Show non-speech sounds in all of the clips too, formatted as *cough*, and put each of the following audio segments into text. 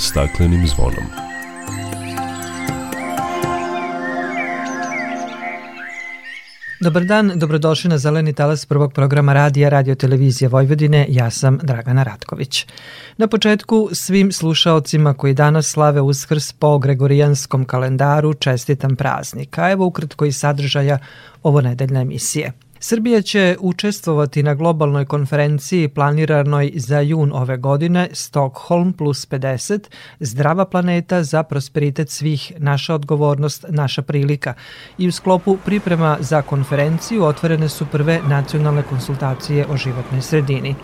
staklenim zvonom. Dobar dan, dobrodošli na Zeleni talas prvog programa radija Radio Televizije Vojvodine. Ja sam Dragana Ratković. Na početku svim slušaocima koji danas slave uskrs po Gregorijanskom kalendaru čestitam praznik, a evo ukratko i sadržaja ovo nedeljne emisije. Srbija će učestvovati na globalnoj konferenciji planiranoj za jun ove godine Stockholm plus 50, zdrava planeta za prosperitet svih, naša odgovornost, naša prilika. I u sklopu priprema za konferenciju otvorene su prve nacionalne konsultacije o životnoj sredini.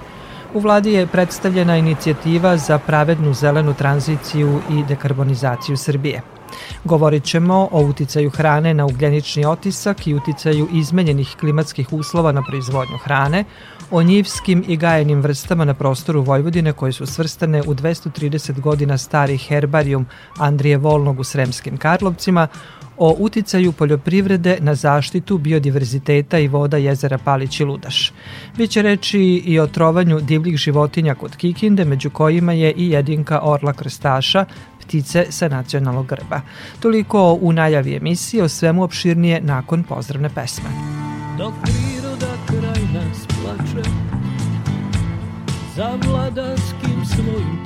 U vladi je predstavljena inicijativa za pravednu zelenu tranziciju i dekarbonizaciju Srbije. Govorit ćemo o uticaju hrane na ugljenični otisak i uticaju izmenjenih klimatskih uslova na proizvodnju hrane, o njivskim i gajenim vrstama na prostoru Vojvodine koje su svrstane u 230 godina stari herbarijum Andrije Volnog u Sremskim Karlovcima, o uticaju poljoprivrede na zaštitu biodiverziteta i voda jezera Palić i Ludaš. Biće reći i o trovanju divljih životinja kod Kikinde, među kojima je i jedinka orla krstaša, ptice sa nacionalnog grba. Toliko u najavi emisije, o svemu opširnije nakon pozdravne pesme. Dok priroda kraj nas plače za vladarskim svojim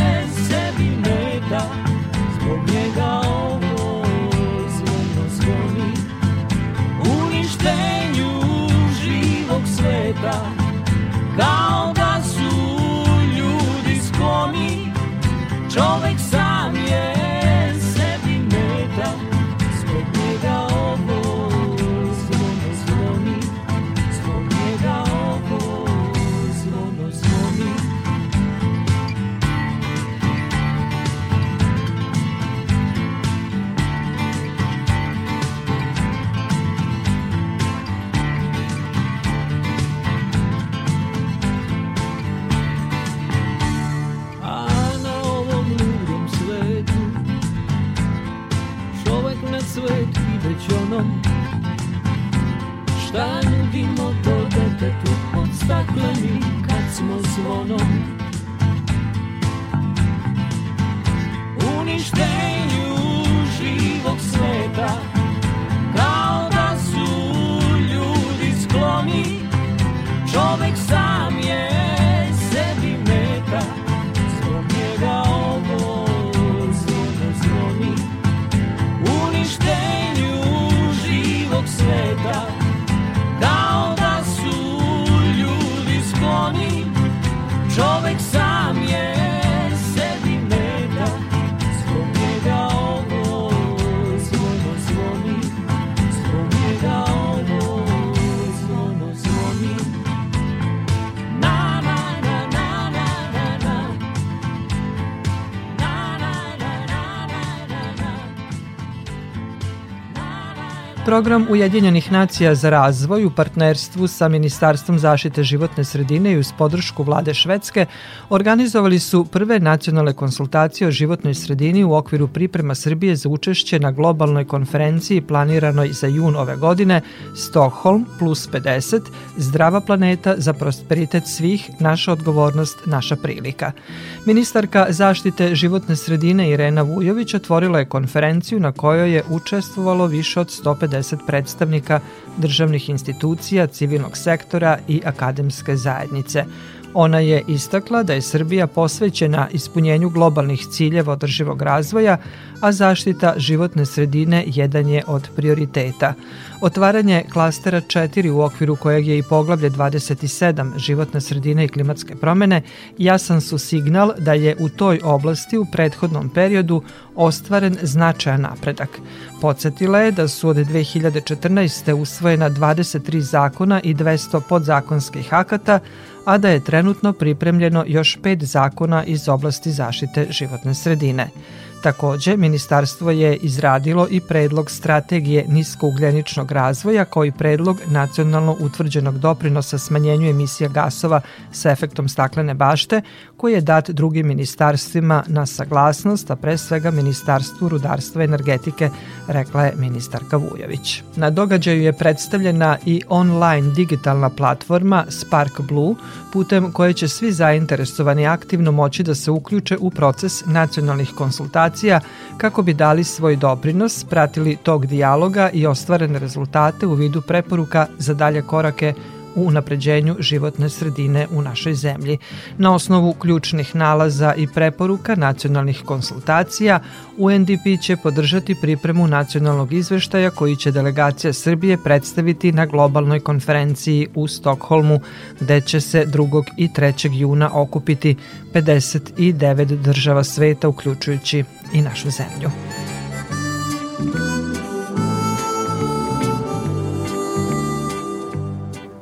zvonom. Uništenju živog sveta Kao da su ljudi skloni Čovek sam Program Ujedinjenih nacija za razvoj u partnerstvu sa Ministarstvom zaštite životne sredine i uz podršku vlade Švedske organizovali su prve nacionalne konsultacije o životnoj sredini u okviru priprema Srbije za učešće na globalnoj konferenciji planiranoj za jun ove godine Stockholm plus 50 Zdrava planeta za prosperitet svih, naša odgovornost, naša prilika. Ministarka zaštite životne sredine Irena Vujović otvorila je konferenciju na kojoj je učestvovalo više od 150 50 predstavnika državnih institucija, civilnog sektora i akademske zajednice. Ona je istakla da je Srbija posvećena ispunjenju globalnih ciljeva održivog razvoja, a zaštita životne sredine jedan je od prioriteta. Otvaranje klastera 4 u okviru kojeg je i poglavlje 27 životne sredine i klimatske promene jasan su signal da je u toj oblasti u prethodnom periodu ostvaren značajan napredak. Podsjetila je da su od 2014. usvojena 23 zakona i 200 podzakonskih akata, a da je trenutno pripremljeno još pet zakona iz oblasti zaštite životne sredine. Takođe, ministarstvo je izradilo i predlog strategije niskougljeničnog razvoja kao i predlog nacionalno utvrđenog doprinosa smanjenju emisija gasova sa efektom staklene bašte, koji je dat drugim ministarstvima na saglasnost, a pre svega Ministarstvu rudarstva i energetike, rekla je ministarka Vujović. Na događaju je predstavljena i online digitalna platforma Spark Blue, putem koje će svi zainteresovani aktivno moći da se uključe u proces nacionalnih konsultacija kako bi dali svoj doprinos, pratili tog dijaloga i ostvarene rezultate u vidu preporuka za dalje korake u unapređenju životne sredine u našoj zemlji. Na osnovu ključnih nalaza i preporuka nacionalnih konsultacija, UNDP će podržati pripremu nacionalnog izveštaja koji će delegacija Srbije predstaviti na globalnoj konferenciji u Stokholmu, gde će se 2. i 3. juna okupiti 59 država sveta, uključujući i našu zemlju.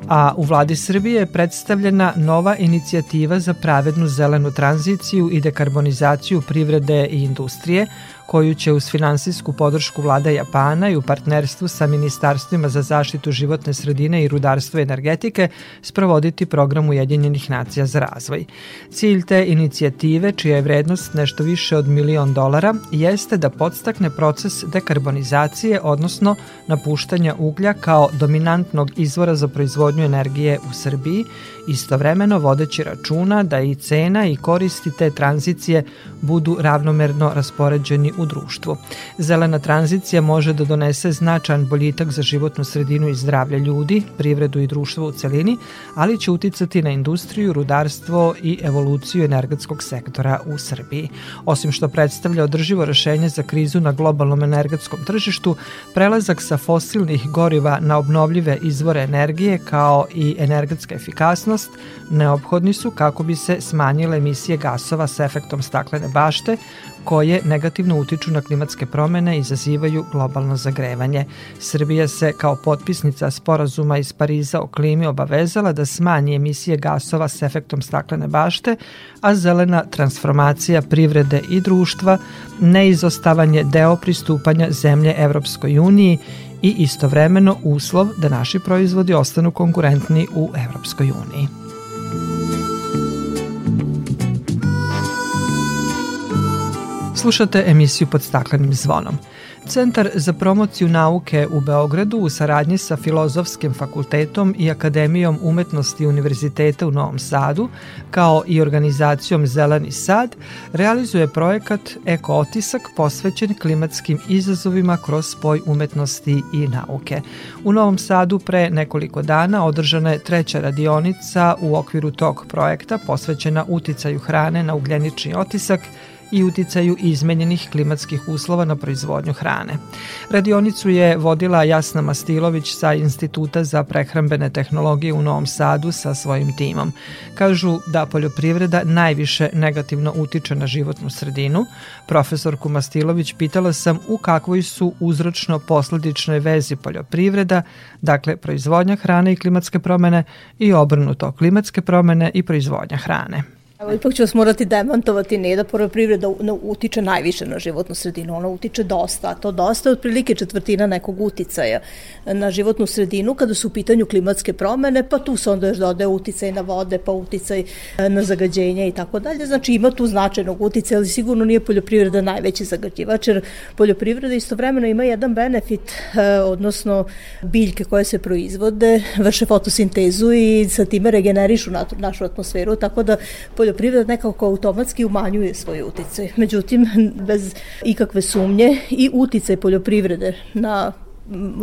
A u vladi Srbije je predstavljena nova inicijativa za pravednu zelenu tranziciju i dekarbonizaciju privrede i industrije, koju će uz finansijsku podršku vlada Japana i u partnerstvu sa Ministarstvima za zaštitu životne sredine i rudarstvo i energetike sprovoditi program Ujedinjenih nacija za razvoj. Cilj te inicijative, čija je vrednost nešto više od milion dolara, jeste da podstakne proces dekarbonizacije, odnosno napuštanja uglja kao dominantnog izvora za proizvodnju energije u Srbiji, istovremeno vodeći računa da i cena i koristi te tranzicije budu ravnomerno raspoređeni u društvu. Zelena tranzicija može da donese značajan boljitak za životnu sredinu i zdravlje ljudi, privredu i društvo u celini, ali će uticati na industriju, rudarstvo i evoluciju energetskog sektora u Srbiji. Osim što predstavlja održivo rešenje za krizu na globalnom energetskom tržištu, prelazak sa fosilnih goriva na obnovljive izvore energije kao i energetska efikasnost neophodni su kako bi se smanjile emisije gasova sa efektom staklene bašte, koje negativno utiču na klimatske promene i izazivaju globalno zagrevanje. Srbija se kao potpisnica sporazuma iz Pariza o klimi obavezala da smanji emisije gasova s efektom staklene bašte, a zelena transformacija privrede i društva, neizostavanje deo pristupanja zemlje Evropskoj uniji i istovremeno uslov da naši proizvodi ostanu konkurentni u Evropskoj uniji. Slušate emisiju pod staklenim zvonom. Centar za promociju nauke u Beogradu u saradnji sa Filozofskim fakultetom i Akademijom umetnosti Univerziteta u Novom Sadu, kao i organizacijom Zeleni Sad, realizuje projekat Eko otisak posvećen klimatskim izazovima kroz spoj umetnosti i nauke. U Novom Sadu pre nekoliko dana održana je treća radionica u okviru tog projekta posvećena uticaju hrane na ugljenični otisak i uticaju izmenjenih klimatskih uslova na proizvodnju hrane. Radionicu je vodila Jasna Mastilović sa Instituta za prehrambene tehnologije u Novom Sadu sa svojim timom. Kažu da poljoprivreda najviše negativno utiče na životnu sredinu. Profesorku Mastilović pitala sam u kakvoj su uzročno-posledičnoj vezi poljoprivreda, dakle proizvodnja hrane i klimatske promene i obrnuto klimatske promene i proizvodnja hrane. Evo, ipak ću vas morati demantovati, ne da poljoprivreda utiče najviše na životnu sredinu, ona utiče dosta, a to dosta je otprilike četvrtina nekog uticaja na životnu sredinu kada su u pitanju klimatske promene, pa tu se onda još dode uticaj na vode, pa uticaj e, na zagađenje i tako dalje. Znači ima tu značajnog uticaja, ali sigurno nije poljoprivreda najveći zagađivač, jer poljoprivreda istovremeno ima jedan benefit, e, odnosno biljke koje se proizvode, vrše fotosintezu i sa time regenerišu našu atmosferu, tako da poljoprivreda nekako automatski umanjuje svoj uticaj. Međutim, bez ikakve sumnje i uticaj poljoprivrede na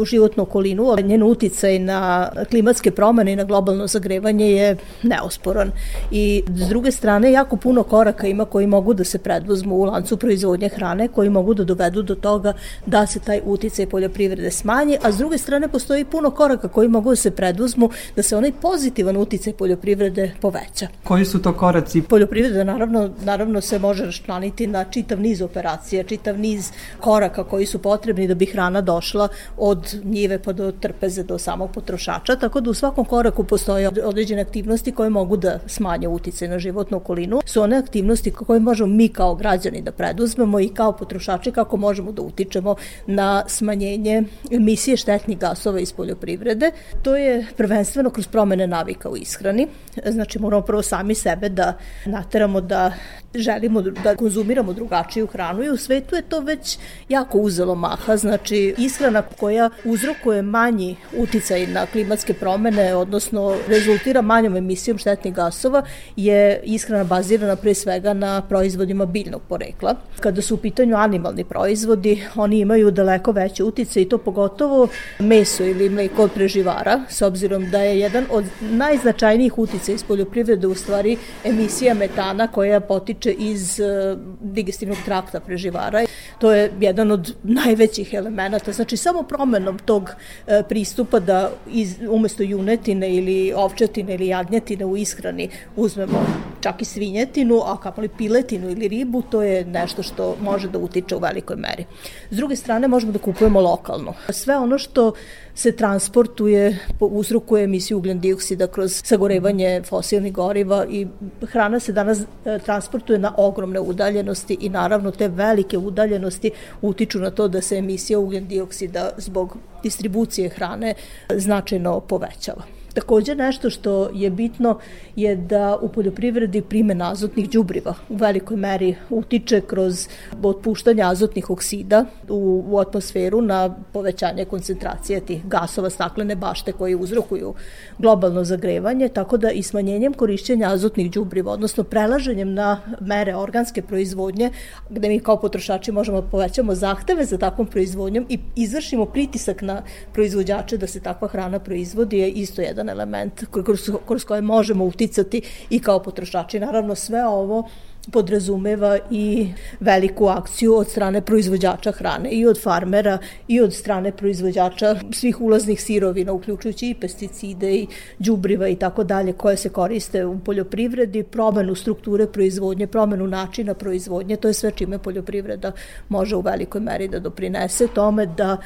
životnu okolinu, njen uticaj na klimatske promene i na globalno zagrevanje je neosporan. I s druge strane, jako puno koraka ima koji mogu da se predvozmu u lancu proizvodnje hrane, koji mogu da dovedu do toga da se taj uticaj poljoprivrede smanji, a s druge strane postoji puno koraka koji mogu da se predvozmu da se onaj pozitivan uticaj poljoprivrede poveća. Koji su to koraci? Poljoprivreda naravno, naravno se može raščlaniti na čitav niz operacija, čitav niz koraka koji su potrebni da bi hrana došla od njive pa do trpeze do samog potrošača, tako da u svakom koraku postoje određene aktivnosti koje mogu da smanje uticaj na životnu okolinu. Su one aktivnosti koje možemo mi kao građani da preduzmemo i kao potrošači kako možemo da utičemo na smanjenje emisije štetnih gasova iz poljoprivrede. To je prvenstveno kroz promene navika u ishrani. Znači moramo prvo sami sebe da nateramo da želimo da konzumiramo drugačiju hranu i u svetu je to već jako uzelo maha, znači ishrana koja uzrokuje manji uticaj na klimatske promene, odnosno rezultira manjom emisijom štetnih gasova, je ishrana bazirana pre svega na proizvodima biljnog porekla. Kada su u pitanju animalni proizvodi, oni imaju daleko veće utice i to pogotovo meso ili mleko od preživara, s obzirom da je jedan od najznačajnijih uticaja iz poljoprivrede u stvari emisija metana koja potiče iz uh, digestivnog trakta preživara. To je jedan od najvećih elemenata. Znači, samo promenom tog uh, pristupa da iz, umesto junetine ili ovčetine ili jagnjetine u ishrani uzmemo čak i svinjetinu, a kapali piletinu ili ribu, to je nešto što može da utiče u velikoj meri. S druge strane, možemo da kupujemo lokalno. Sve ono što se transportuje, uzrokuje emisiju ugljen dioksida kroz sagorevanje fosilnih goriva i hrana se danas e, transportuje na ogromne udaljenosti i naravno te velike udaljenosti utiču na to da se emisija ugljen dioksida zbog distribucije hrane značajno povećava. Takođe nešto što je bitno je da u poljoprivredi primjena azotnih đubriva. U velikoj meri utiče kroz otpuštanje azotnih oksida u, u atmosferu na povećanje koncentracije tih gasova staklene bašte koji uzrokuju globalno zagrevanje, tako da i smanjenjem korišćenja azotnih đubriva, odnosno prelaženjem na mere organske proizvodnje, gde mi kao potrošači možemo da povećamo zahteve za takvom proizvodnjom i izvršimo pritisak na proizvođače da se takva hrana proizvodi, je isto jedan jedan element kroz, kroz koje možemo uticati i kao potrošači. Naravno, sve ovo podrazumeva i veliku akciju od strane proizvođača hrane i od farmera i od strane proizvođača svih ulaznih sirovina, uključujući i pesticide i đubriva i tako dalje koje se koriste u poljoprivredi, promenu strukture proizvodnje, promenu načina proizvodnje, to je sve čime poljoprivreda može u velikoj meri da doprinese tome da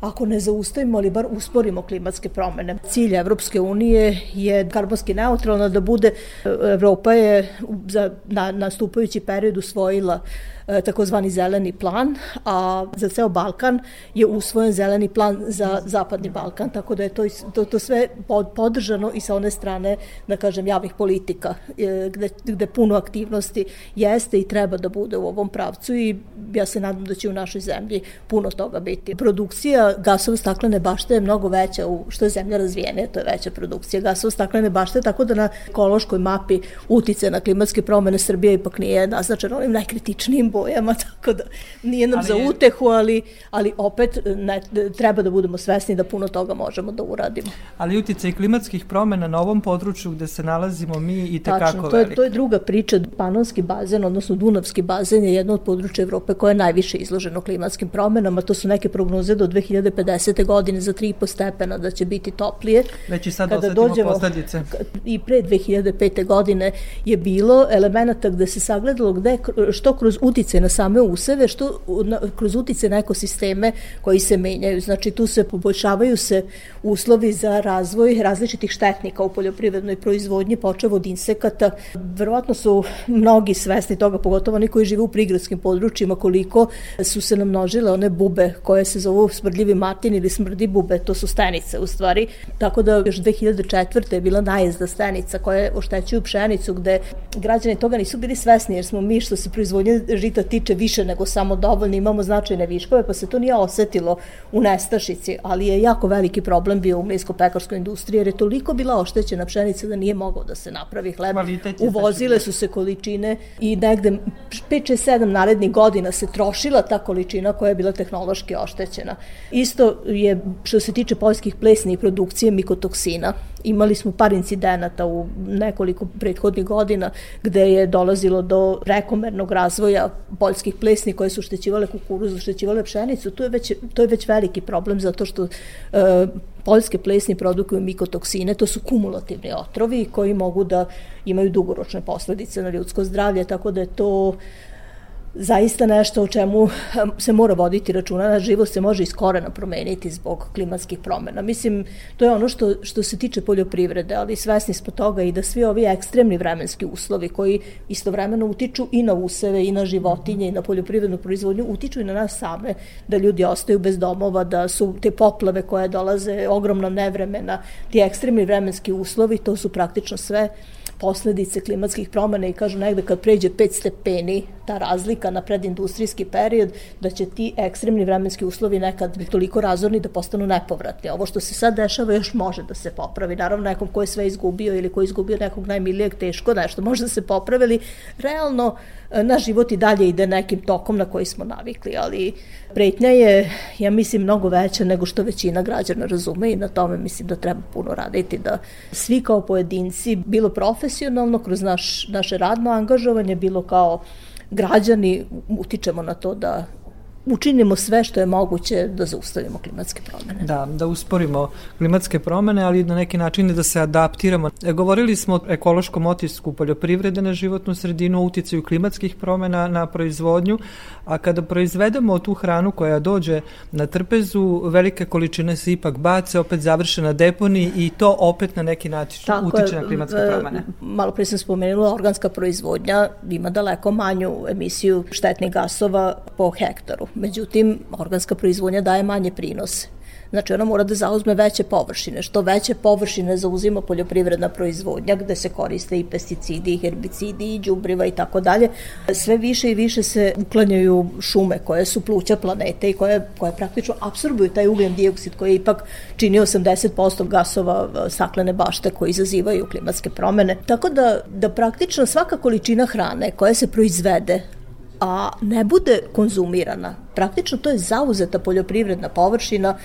ako ne zaustavimo, ali bar usporimo klimatske promene. Cilj Evropske unije je karbonski neutralna da bude, Evropa je za na, nastupajući period usvojila E, takozvani zeleni plan, a za ceo Balkan je usvojen zeleni plan za zapadni Balkan, tako da je to, to, to sve podržano i sa one strane, da kažem, javnih politika, e, gde, gde puno aktivnosti jeste i treba da bude u ovom pravcu i ja se nadam da će u našoj zemlji puno toga biti. Produkcija gasova staklene bašte je mnogo veća u što je zemlja razvijene, to je veća produkcija gasova staklene bašte, tako da na ekološkoj mapi utice na klimatske promene Srbije ipak nije naznačeno onim najkritičnijim bojama, *laughs* tako da nije nam ali za utehu, ali, ali opet ne, treba da budemo svesni da puno toga možemo da uradimo. Ali uticaj klimatskih promena na ovom području gde se nalazimo mi i tekako Tačno, to je, to je druga priča. Panonski bazen, odnosno Dunavski bazen je jedno od područja Evrope koje je najviše izloženo klimatskim promenama. To su neke prognoze do 2050. godine za 3,5 stepena da će biti toplije. Već i sad Kada dođemo, posledice. I pre 2005. godine je bilo elemenata gde se sagledalo gde, što kroz utice utice na same useve, što na, kroz utice na ekosisteme koji se menjaju. Znači tu se poboljšavaju se uslovi za razvoj različitih štetnika u poljoprivrednoj proizvodnji, počev od insekata. Verovatno su mnogi svesni toga, pogotovo oni koji žive u prigradskim područjima, koliko su se namnožile one bube koje se zovu smrdljivi matin ili smrdi bube, to su stenice u stvari. Tako da još 2004. je bila najezda stenica koje oštećuju pšenicu gde građani toga nisu bili svesni jer smo mi što se proizvodnje žita deficita tiče više nego samo dovoljno, imamo značajne viškove, pa se to nije osetilo u nestašici, ali je jako veliki problem bio u mlijsko-pekarskoj industriji, jer je toliko bila oštećena pšenica da nije mogao da se napravi hleb. Uvozile su se količine i negde 5-6-7 narednih godina se trošila ta količina koja je bila tehnološki oštećena. Isto je što se tiče poljskih plesni i produkcije mikotoksina. Imali smo par incidenata u nekoliko prethodnih godina gde je dolazilo do prekomernog razvoja poljskih plesni koje su štećivale kukuruz, štećivale pšenicu. To je već, to je već veliki problem zato što e, poljske plesni produkuju mikotoksine, to su kumulativni otrovi koji mogu da imaju dugoročne posledice na ljudsko zdravlje, tako da je to zaista nešto o čemu se mora voditi računa, na život se može iz korena promeniti zbog klimatskih promena. Mislim, to je ono što, što se tiče poljoprivrede, ali svesni smo toga i da svi ovi ekstremni vremenski uslovi koji istovremeno utiču i na useve i na životinje i na poljoprivrednu proizvodnju, utiču i na nas same, da ljudi ostaju bez domova, da su te poplave koje dolaze, ogromna nevremena, ti ekstremni vremenski uslovi, to su praktično sve posledice klimatskih promena i kažu negde kad pređe 5 stepeni ta razlika na predindustrijski period, da će ti ekstremni vremenski uslovi nekad biti toliko razorni da postanu nepovratni. Ovo što se sad dešava još može da se popravi. Naravno, nekom ko je sve izgubio ili ko je izgubio nekog najmilijeg, teško nešto može da se popravi, realno naš život i dalje ide nekim tokom na koji smo navikli, ali pretnja je, ja mislim, mnogo veća nego što većina građana razume i na tome mislim da treba puno raditi, da svi kao pojedinci, bilo profesionalno, kroz naš, naše radno angažovanje, bilo kao građani utičemo na to da učinimo sve što je moguće da zaustavimo klimatske promene. Da, da usporimo klimatske promene, ali na neki način da se adaptiramo. E, govorili smo o ekološkom otisku poljoprivrede na životnu sredinu, uticaju klimatskih promena na proizvodnju, a kada proizvedemo tu hranu koja dođe na trpezu, velike količine se ipak bace, opet završe na deponi i to opet na neki način Tako utiče je, na klimatske promene. Malo pre sam spomenula, organska proizvodnja ima daleko manju emisiju štetnih gasova po hektaru. Međutim, organska proizvodnja daje manje prinose. Znači ona mora da zauzme veće površine. Što veće površine zauzima poljoprivredna proizvodnja gde se koriste i pesticidi, i herbicidi, i đubriva i tako dalje. Sve više i više se uklanjaju šume koje su pluća planete i koje, koje praktično absorbuju taj ugljen dioksid koji ipak čini 80% gasova e, staklene bašte koji izazivaju klimatske promene. Tako da, da praktično svaka količina hrane koja se proizvede a ne bude konzumirana, praktično to je zauzeta poljoprivredna površina,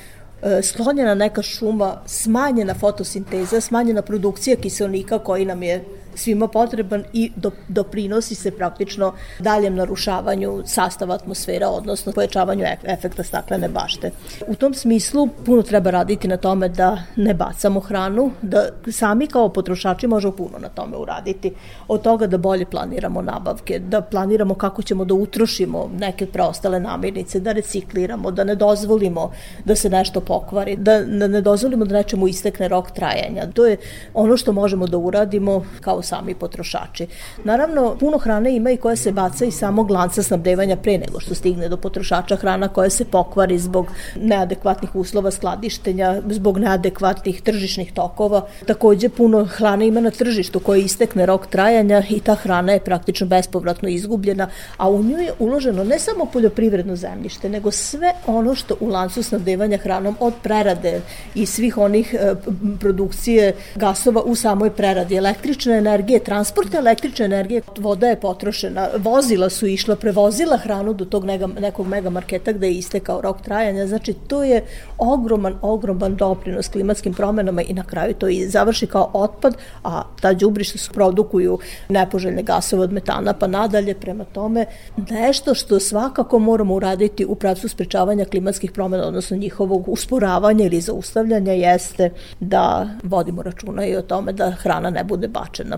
e, sklonjena neka šuma, smanjena fotosinteza, smanjena produkcija kiselnika koji nam je svima potreban i do, doprinosi se praktično daljem narušavanju sastava atmosfera, odnosno pojačavanju efekta staklene bašte. U tom smislu puno treba raditi na tome da ne bacamo hranu, da sami kao potrošači možemo puno na tome uraditi. Od toga da bolje planiramo nabavke, da planiramo kako ćemo da utrošimo neke preostale namirnice, da recikliramo, da ne dozvolimo da se nešto pokvari, da ne dozvolimo da nečemu istekne rok trajanja. To je ono što možemo da uradimo kao sami potrošači. Naravno, puno hrane ima i koja se baca iz samog lanca snabdevanja pre nego što stigne do potrošača hrana koja se pokvari zbog neadekvatnih uslova skladištenja, zbog neadekvatnih tržišnih tokova. Takođe, puno hrane ima na tržištu koja istekne rok trajanja i ta hrana je praktično bespovratno izgubljena, a u nju je uloženo ne samo poljoprivredno zemljište, nego sve ono što u lancu snabdevanja hranom od prerade i svih onih e, produkcije gasova u samoj preradi, električne energije, energije, transport električne energije, voda je potrošena, vozila su išla, prevozila hranu do tog nega, nekog megamarketa gde je istekao rok trajanja, znači to je ogroman, ogroman doprinos klimatskim promenama i na kraju to i završi kao otpad, a ta đubrišta su produkuju nepoželjne gasove od metana pa nadalje, prema tome nešto što svakako moramo uraditi u pravcu sprečavanja klimatskih promena, odnosno njihovog usporavanja ili zaustavljanja jeste da vodimo računa i o tome da hrana ne bude bačena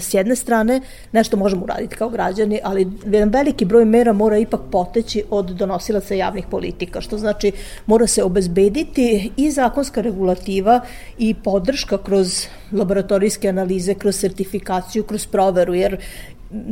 s jedne strane nešto možemo uraditi kao građani, ali jedan veliki broj mera mora ipak poteći od donosilaca javnih politika, što znači mora se obezbediti i zakonska regulativa i podrška kroz laboratorijske analize, kroz sertifikaciju, kroz proveru, jer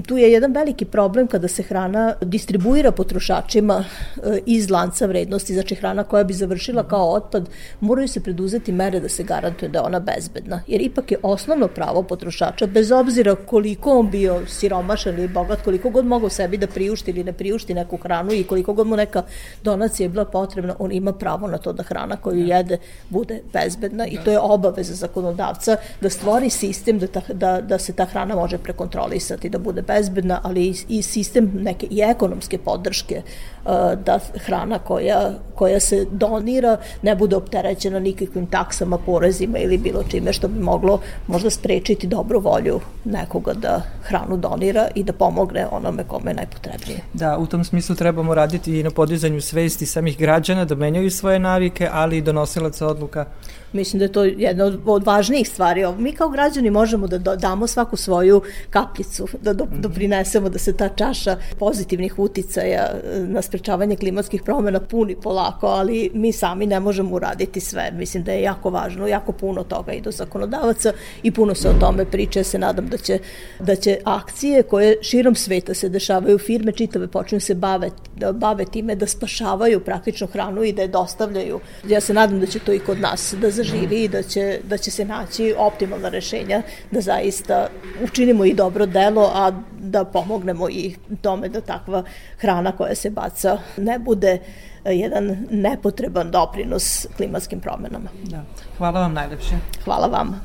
tu je jedan veliki problem kada se hrana distribuira potrošačima e, iz lanca vrednosti, znači hrana koja bi završila kao otpad, moraju se preduzeti mere da se garantuje da je ona bezbedna, jer ipak je osnovno pravo potrošača, bez obzira koliko on bio siromašan ili bogat, koliko god mogao sebi da priušti ili ne priušti neku hranu i koliko god mu neka donacija je bila potrebna, on ima pravo na to da hrana koju jede bude bezbedna i to je obaveza zakonodavca da stvori sistem da, ta, da, da se ta hrana može prekontrolisati, da bude bezbedna, ali i sistem neke i ekonomske podrške uh, da hrana koja, koja se donira ne bude opterećena nikakvim taksama, porezima ili bilo čime što bi moglo možda sprečiti dobru volju nekoga da hranu donira i da pomogne onome kome je najpotrebnije. Da, u tom smislu trebamo raditi i na podizanju svesti samih građana da menjaju svoje navike, ali i donosilaca odluka Mislim da je to jedna od, od važnijih stvari. Mi kao građani možemo da damo svaku svoju kapljicu, da do, mhm. doprinesemo da se ta čaša pozitivnih uticaja e, na sprečavanje klimatskih promena puni polako, ali mi sami ne možemo uraditi sve. Mislim da je jako važno, jako puno toga i do zakonodavaca i puno se o tome priča. Ja se nadam da će, da će akcije koje širom sveta se dešavaju, firme čitave počinju se bave, da bave time da spašavaju praktično hranu i da je dostavljaju. Ja se nadam da će to i kod nas da zaživi i da će, da će se naći optimalna rešenja da zaista učinimo i dobro delo, a da pomognemo i tome da takva hrana koja se baca ne bude jedan nepotreban doprinos klimatskim promenama. Da. Hvala vam najlepše. Hvala vama.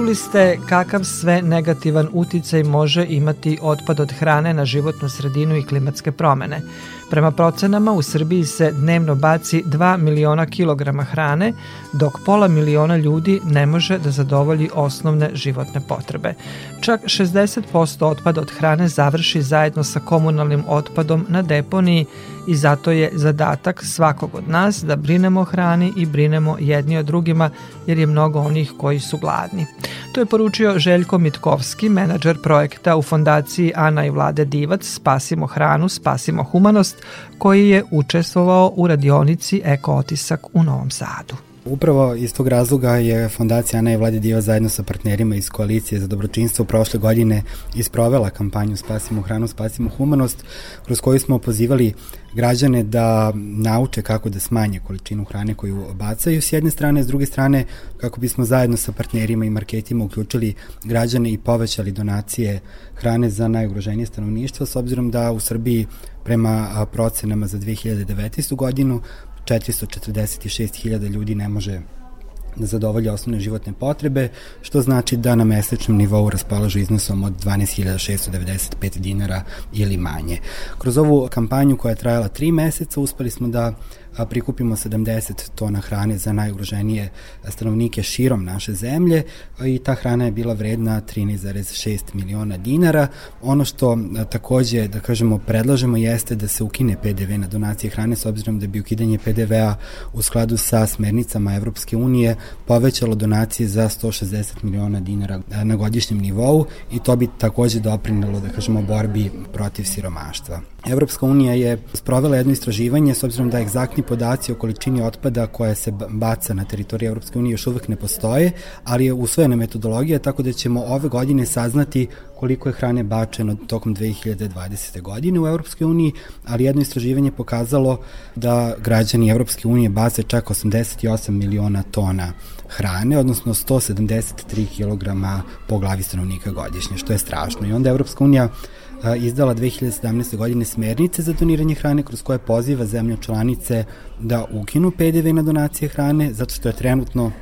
Čuli ste kakav sve negativan uticaj može imati otpad od hrane na životnu sredinu i klimatske promene. Prema procenama u Srbiji se dnevno baci 2 miliona kilograma hrane, dok pola miliona ljudi ne može da zadovolji osnovne životne potrebe. Čak 60% otpada od hrane završi zajedno sa komunalnim otpadom na deponiji i zato je zadatak svakog od nas da brinemo o hrani i brinemo jedni o drugima jer je mnogo onih koji su gladni. To je poručio Željko Mitkovski, menadžer projekta u fondaciji Ana i Vlade Divac Spasimo hranu, spasimo humanost, koji je učestvovao u radionici Eko otisak u Novom Sadu. Upravo iz tog razloga je Fondacija Ana i Vlade Diva zajedno sa partnerima iz Koalicije za dobročinstvo prošle godine isprovela kampanju Spasimo hranu, spasimo humanost, kroz koju smo pozivali građane da nauče kako da smanje količinu hrane koju bacaju s jedne strane, s druge strane kako bismo zajedno sa partnerima i marketima uključili građane i povećali donacije hrane za najugroženije stanovništvo, s obzirom da u Srbiji prema procenama za 2019. godinu 446.000 ljudi ne može da zadovolja osnovne životne potrebe, što znači da na mesečnom nivou raspolažu iznosom od 12.695 dinara ili manje. Kroz ovu kampanju koja je trajala tri meseca uspeli smo da prikupimo 70 tona hrane za najugroženije stanovnike širom naše zemlje i ta hrana je bila vredna 13,6 miliona dinara. Ono što takođe, da kažemo, predlažemo jeste da se ukine PDV na donacije hrane s obzirom da bi ukidanje PDV-a u skladu sa smernicama Evropske unije povećalo donacije za 160 miliona dinara na godišnjem nivou i to bi takođe doprinalo, da kažemo, borbi protiv siromaštva. Evropska unija je sprovela jedno istraživanje s obzirom da egzaktni podaci o količini otpada koja se baca na teritoriji Evropske unije još uvek ne postoje, ali je usvojena metodologija tako da ćemo ove godine saznati koliko je hrane bačeno tokom 2020. godine u Evropskoj uniji, ali jedno istraživanje pokazalo da građani Evropske unije bace čak 88 miliona tona hrane, odnosno 173 kg po glavi stanovnika godišnje, što je strašno. I onda Evropska unija izdala 2017. godine smernice za doniranje hrane kroz koje poziva zemlje članice da ukinu PDV na donacije hrane zato što je trenutno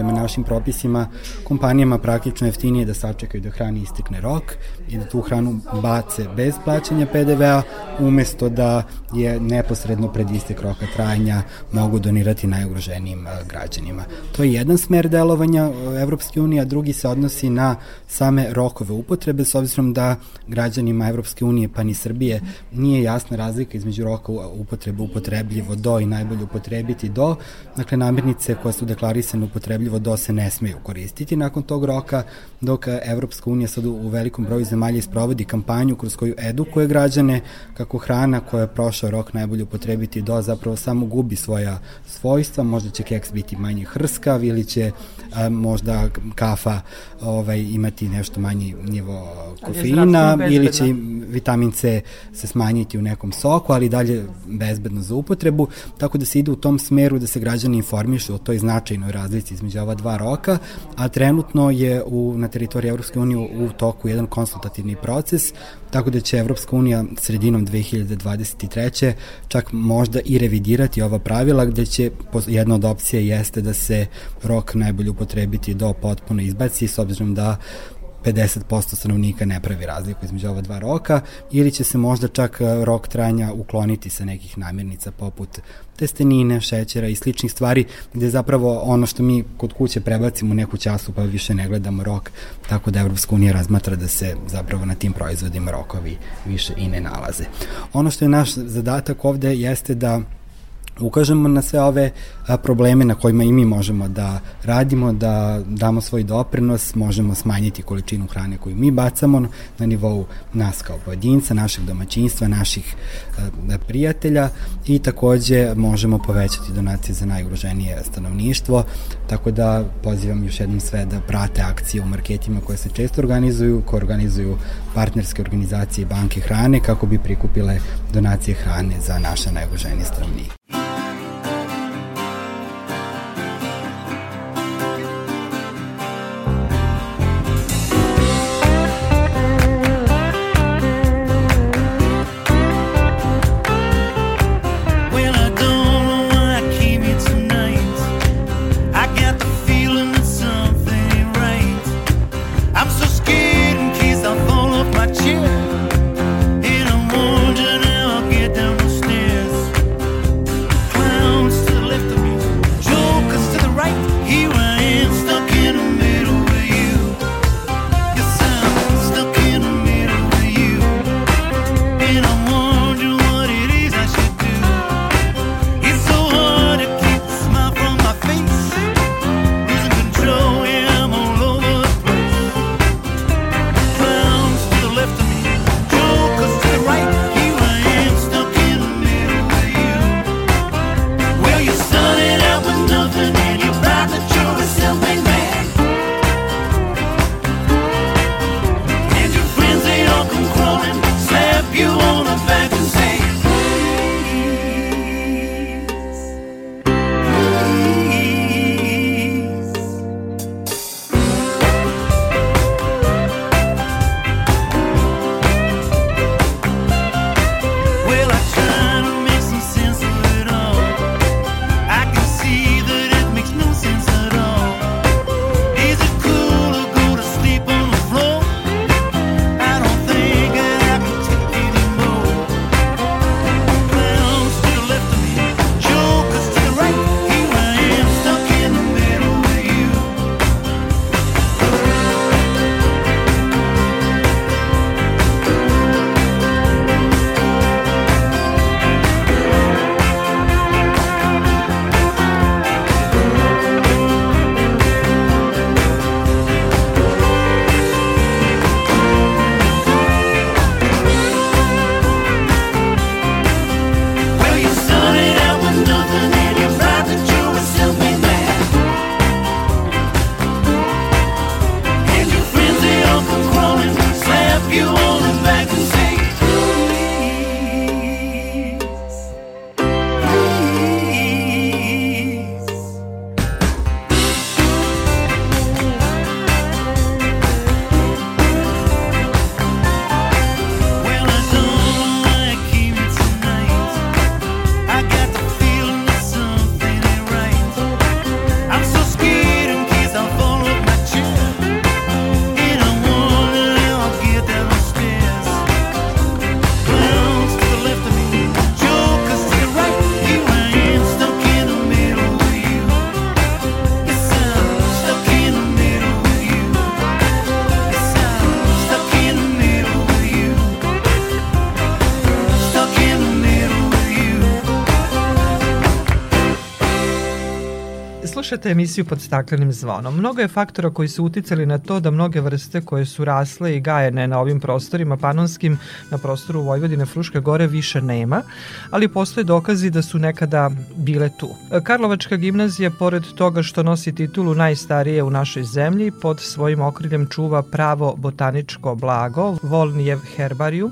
prema našim propisima kompanijama praktično jeftinije da sačekaju da hrani istekne rok i da tu hranu bace bez plaćanja PDV-a umesto da je neposredno pred istek roka trajanja mogu donirati najugroženijim građanima. To je jedan smer delovanja Evropske unije, a drugi se odnosi na same rokove upotrebe s obzirom da građanima Evropske unije pa ni Srbije nije jasna razlika između roka upotrebe upotrebljivo do i najbolje upotrebiti do. Dakle, namirnice koje su deklarisane upotrebljivo upotrebljivo do se ne smeju koristiti nakon tog roka, dok Evropska unija sad u velikom broju zemalja isprovodi kampanju kroz koju edukuje građane kako hrana koja je prošao rok najbolje upotrebiti do zapravo samo gubi svoja svojstva, možda će keks biti manje hrskav ili će a, možda kafa ovaj, imati nešto manji nivo kofeina ili će vitamin C se smanjiti u nekom soku, ali dalje bezbedno za upotrebu, tako da se ide u tom smeru da se građani informišu o toj značajnoj razlici između ova dva roka, a trenutno je u, na teritoriji Evropske unije u toku jedan konsultativni proces, tako da će Evropska unija sredinom 2023. čak možda i revidirati ova pravila gde će jedna od opcija jeste da se rok najbolje upotrebiti do potpuno izbaci s obzirom da 50% stanovnika ne pravi razliku između ova dva roka ili će se možda čak e, rok trajanja ukloniti sa nekih namirnica poput testenine, šećera i sličnih stvari gde zapravo ono što mi kod kuće prebacimo neku času pa više ne gledamo rok, tako da Evropska unija razmatra da se zapravo na tim proizvodima rokovi više i ne nalaze. Ono što je naš zadatak ovde jeste da ukažemo na sve ove probleme na kojima i mi možemo da radimo, da damo svoj doprinos, možemo smanjiti količinu hrane koju mi bacamo na nivou nas kao pojedinca, našeg domaćinstva, naših prijatelja i takođe možemo povećati donacije za najugroženije stanovništvo, tako da pozivam još jednom sve da prate akcije u marketima koje se često organizuju, koje organizuju partnerske organizacije banke hrane kako bi prikupile donacije hrane za naše najugroženije stanovnike. Slušate emisiju pod staklenim zvonom. Mnogo je faktora koji su uticali na to da mnoge vrste koje su rasle i gajene na ovim prostorima panonskim, na prostoru Vojvodine Fruške gore više nema, ali postoje dokazi da su nekada bile tu. Karlovačka gimnazija, pored toga što nosi titulu najstarije u našoj zemlji, pod svojim okriljem čuva pravo botaničko blago, Volnijev herbariju,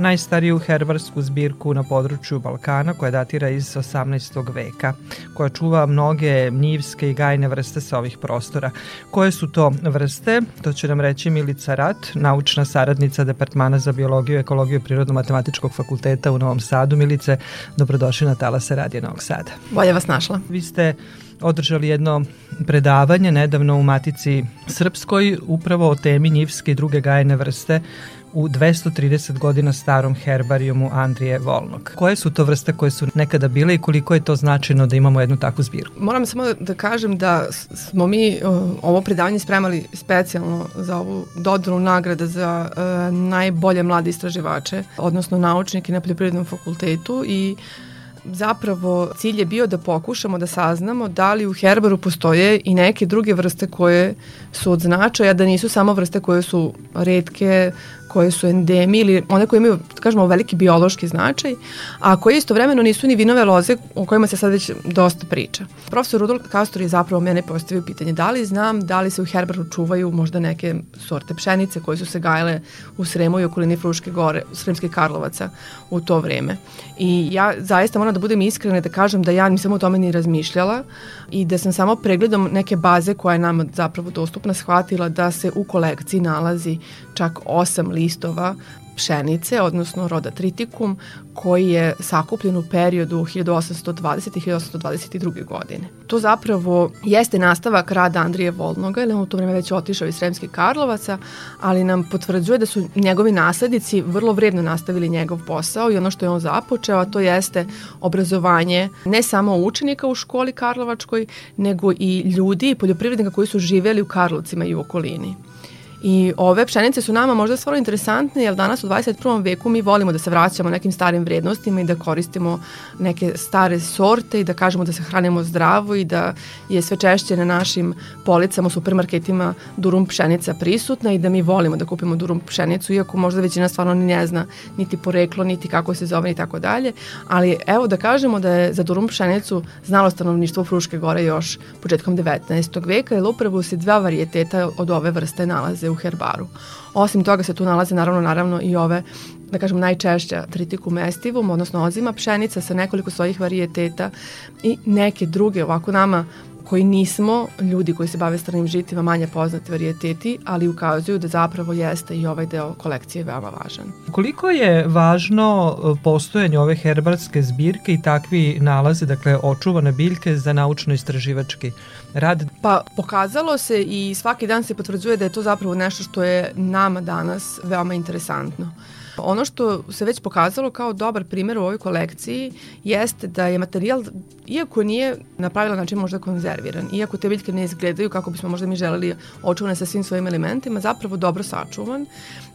najstariju herbarsku zbirku na području Balkana koja datira iz 18. veka, koja čuva mnoge njivske i gajne vrste sa ovih prostora. Koje su to vrste? To će nam reći Milica Rat, naučna saradnica Departmana za biologiju i ekologiju Prirodno-matematičkog fakulteta u Novom Sadu. Milice, dobrodošli na Talase Radije Novog Sada. Bolje vas našla. Vi ste održali jedno predavanje nedavno u Matici Srpskoj upravo o temi njivske i druge gajene vrste u 230 godina starom herbarijumu Andrije Volnog. Koje su to vrste koje su nekada bile i koliko je to značajno da imamo jednu takvu zbirku? Moram samo da kažem da smo mi ovo predavanje spremali specijalno za ovu dodru nagrada za uh, najbolje mlade istraživače, odnosno naučnike na poljoprivrednom fakultetu i zapravo cilj je bio da pokušamo da saznamo da li u herbaru postoje i neke druge vrste koje su od značaja, da nisu samo vrste koje su redke, koje su endemi ili one koje imaju, da kažemo, veliki biološki značaj, a koje istovremeno nisu ni vinove loze o kojima se sad već dosta priča. Profesor Rudolf Kastor je zapravo mene postavio pitanje da li znam da li se u herbaru čuvaju možda neke sorte pšenice koje su se gajale u Sremu i okolini Fruške gore, Sremske Karlovaca u to vreme. I ja zaista moram da budem iskrena da kažem da ja nisam o tome ni razmišljala i da sam samo pregledom neke baze koja je nama zapravo dostupna shvatila da se u kolekciji nalazi čak osam listova pšenice, odnosno roda triticum, koji je sakupljen u periodu 1820. i 1822. godine. To zapravo jeste nastavak rada Andrije Volnoga, jer on u to vreme već otišao iz Sremskih Karlovaca, ali nam potvrđuje da su njegovi naslednici vrlo vredno nastavili njegov posao i ono što je on započeo, a to jeste obrazovanje ne samo učenika u školi Karlovačkoj, nego i ljudi i poljoprivrednika koji su živeli u Karlovcima i u okolini. I ove pšenice su nama možda stvarno interesantne, jer danas u 21. veku mi volimo da se vraćamo nekim starim vrednostima i da koristimo neke stare sorte i da kažemo da se hranimo zdravo i da je sve češće na našim policama u supermarketima durum pšenica prisutna i da mi volimo da kupimo durum pšenicu, iako možda većina stvarno ni ne zna niti poreklo, niti kako se zove i tako dalje. Ali evo da kažemo da je za durum pšenicu znalo stanovništvo Fruške gore još početkom 19. veka, jer upravo se dva varijeteta od ove vrste nalaze u herbaru. Osim toga se tu nalaze naravno naravno i ove da kažem najčešća tritikum estivum, odnosno ozima pšenica sa nekoliko svojih varijeteta i neke druge ovako nama koji nismo ljudi koji se bave stranim žitima manje poznati varijeteti, ali ukazuju da zapravo jeste i ovaj deo kolekcije veoma važan. Koliko je važno e, postojanje ove herbarske zbirke i takvi nalaze, dakle očuvane biljke za naučno-istraživački rad? Pa pokazalo se i svaki dan se potvrđuje da je to zapravo nešto što je nama danas veoma interesantno. Ono što se već pokazalo kao dobar primer u ovoj kolekciji jeste da je materijal, iako nije na pravilan način možda konzerviran, iako te biljke ne izgledaju kako bismo možda mi želeli očuvane sa svim svojim elementima, zapravo dobro sačuvan.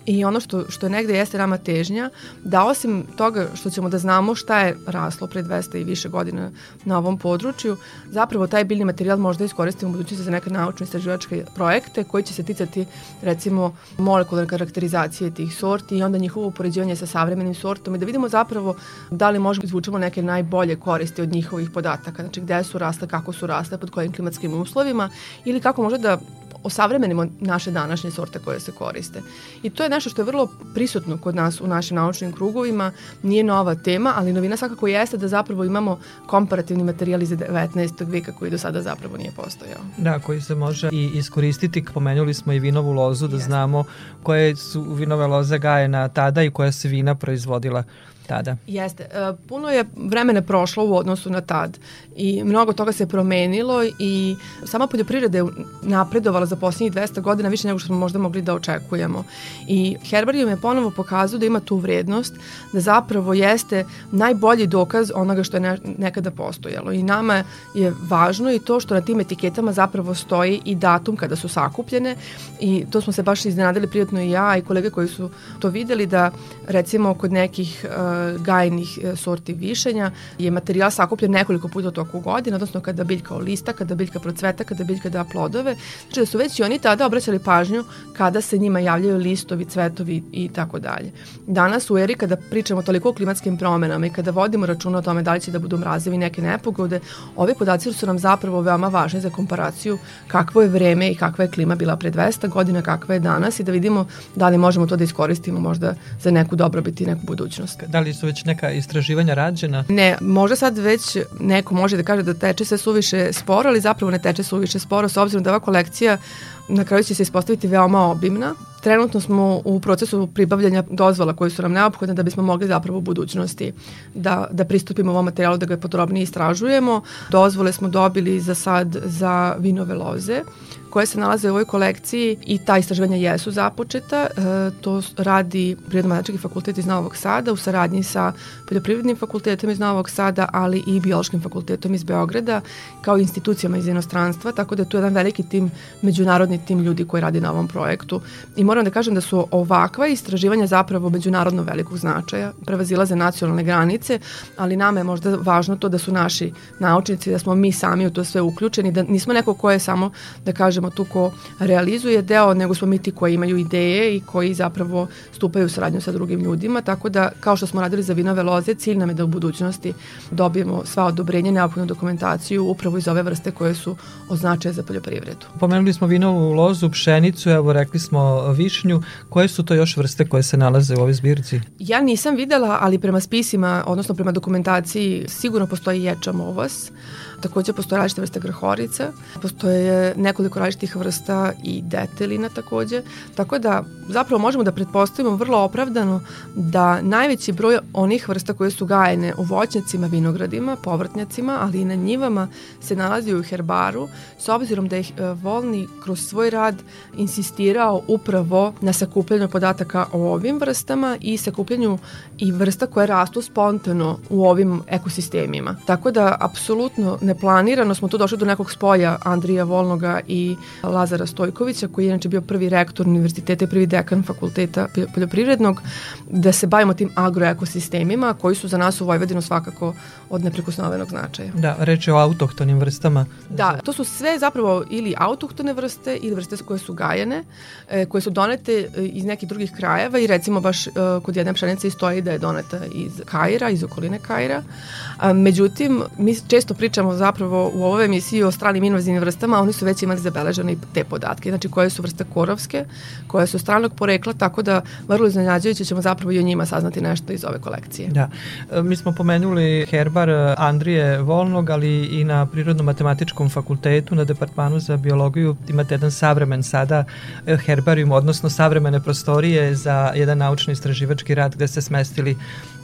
I ono što, što je negde jeste nama težnja, da osim toga što ćemo da znamo šta je raslo pre 200 i više godina na ovom području, zapravo taj biljni materijal možda iskoristimo u budućnosti za neke naučno istraživačke projekte koji će se ticati recimo molekularne karakterizacije tih sorti i onda njihovo upoređivanje sa savremenim sortom i da vidimo zapravo da li možemo izvučemo neke najbolje koristi od njihovih podataka, znači gde su rasle, kako su rasle, pod kojim klimatskim uslovima ili kako može da osavremenimo naše današnje sorte koje se koriste. I to je nešto što je vrlo prisutno kod nas u našim naučnim krugovima, nije nova tema, ali novina svakako jeste da zapravo imamo komparativni materijal iz 19. veka koji do sada zapravo nije postojao. Da, koji se može i iskoristiti, pomenuli smo i vinovu lozu, da yes. znamo koje su vinove loze gajena tada i koja se vina proizvodila tada. Jeste. E, puno je vremena prošlo u odnosu na tad i mnogo toga se promenilo i sama poljoprivreda je napredovala za poslednjih 200 godina više nego što smo možda mogli da očekujemo. I Herbarium je ponovo pokazao da ima tu vrednost, da zapravo jeste najbolji dokaz onoga što je ne, nekada postojalo. I nama je važno i to što na tim etiketama zapravo stoji i datum kada su sakupljene i to smo se baš iznenadili prijatno i ja i kolege koji su to videli da recimo kod nekih uh, gajnih e, sorti višenja je materijal sakupljen nekoliko puta u toku godine, odnosno kada biljka olista, kada biljka procveta, kada biljka da plodove. Znači da su već i oni tada obraćali pažnju kada se njima javljaju listovi, cvetovi i tako dalje. Danas u eri kada pričamo toliko o klimatskim promenama i kada vodimo računa o tome da li će da budu mrazevi neke nepogode, ove podaci su nam zapravo veoma važni za komparaciju kakvo je vreme i kakva je klima bila pre 200 godina, kakva je danas i da vidimo da li možemo to da iskoristimo možda za neku dobrobit i neku budućnost. Da li su već neka istraživanja rađena? Ne, možda sad već neko može da kaže da teče se suviše sporo, ali zapravo ne teče suviše sporo s obzirom da ova kolekcija na kraju će se ispostaviti veoma obimna. Trenutno smo u procesu pribavljanja dozvola koji su nam neophodne da bismo mogli zapravo u budućnosti da, da pristupimo ovom materijalu, da ga podrobnije istražujemo. Dozvole smo dobili za sad za vinove loze koje se nalaze u ovoj kolekciji i ta istraživanja jesu započeta. E, to radi Prirodno-matematički fakultet iz Novog Sada u saradnji sa Poljoprivrednim fakultetom iz Novog Sada, ali i Biološkim fakultetom iz Beograda, kao institucijama iz inostranstva, tako da je tu jedan veliki tim, međunarodni tim ljudi koji radi na ovom projektu. I moram da kažem da su ovakva istraživanja zapravo međunarodno velikog značaja, prevazilaze nacionalne granice, ali nama je možda važno to da su naši naučnici, da smo mi sami u to sve uključeni, da nismo neko ko je samo, da kažemo, samo tu ko realizuje deo, nego smo mi ti koji imaju ideje i koji zapravo stupaju u saradnju sa drugim ljudima, tako da kao što smo radili za vinove loze, cilj nam je da u budućnosti dobijemo sva odobrenja, neophodnu dokumentaciju upravo iz ove vrste koje su označaje za poljoprivredu. Pomenuli smo vinovu lozu, pšenicu, evo rekli smo višnju. Koje su to još vrste koje se nalaze u ovoj zbirci? Ja nisam videla, ali prema spisima, odnosno prema dokumentaciji, sigurno postoji ječam ovas. Takođe postoje različite vrste grahorica, postoje nekoliko različitih vrsta i detelina takođe, tako da zapravo možemo da pretpostavimo vrlo opravdano da najveći broj onih vrsta koje su gajene u voćnjacima, vinogradima, povrtnjacima, ali i na njivama se nalazi u herbaru, s obzirom da je Volni kroz svoj rad insistirao upravo na sakupljanju podataka o ovim vrstama i sakupljanju i vrsta koje rastu spontano u ovim ekosistemima. Tako da, apsolutno neplanirano smo tu došli do nekog spoja Andrija Volnoga i Lazara Stojkovića, koji je inače bio prvi rektor univerziteta i prvi dekan fakulteta poljoprivrednog, da se bavimo tim agroekosistemima koji su za nas u Vojvodinu svakako od neprikosnovenog značaja. Da, reč je o autohtonim vrstama. Da, to su sve zapravo ili autohtone vrste ili vrste koje su gajene, e, koje su donete e, iz nekih drugih krajeva i recimo baš e, kod jedne pšenice stoji da je doneta iz Kaira, iz okoline Kaira. Međutim, mi često pričamo zapravo u ovoj emisiji o stranim invazivnim vrstama, oni su već imali zabeležene te podatke, znači koje su vrste korovske, koje su stranog porekla, tako da vrlo iznenađujuće ćemo zapravo i o njima saznati nešto iz ove kolekcije. Da, mi smo pomenuli herbar Andrije Volnog, ali i na Prirodno-matematičkom fakultetu, na Departmanu za biologiju imate jedan savremen sada e, herbarijum, odnosno savremene prostorije za jedan naučno istraživački rad gde ste smestili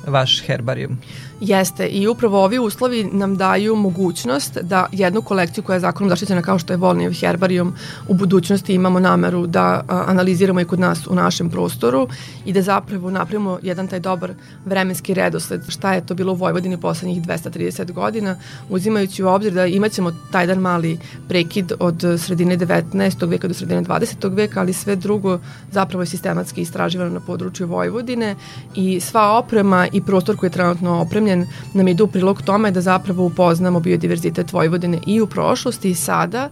vaš herbarijum. Jeste i upravo ovi uslovi nam daju mogućnost da jednu kolekciju koja je zakonom zaštićena kao što je Volnijev herbarijum u budućnosti imamo nameru da analiziramo i kod nas u našem prostoru i da zapravo napravimo jedan taj dobar vremenski redosled šta je to bilo u Vojvodini poslednjih 230 godina uzimajući u obzir da imaćemo taj dan mali prekid od sredine 19. veka do sredine 20. veka ali sve drugo zapravo je sistematski istraživano na području Vojvodine i sva oprema i prostor koji je trenutno opremljen nam ide u prilog tome da zapravo upoznamo biodiverzitet Vojvodine i u prošlosti i sada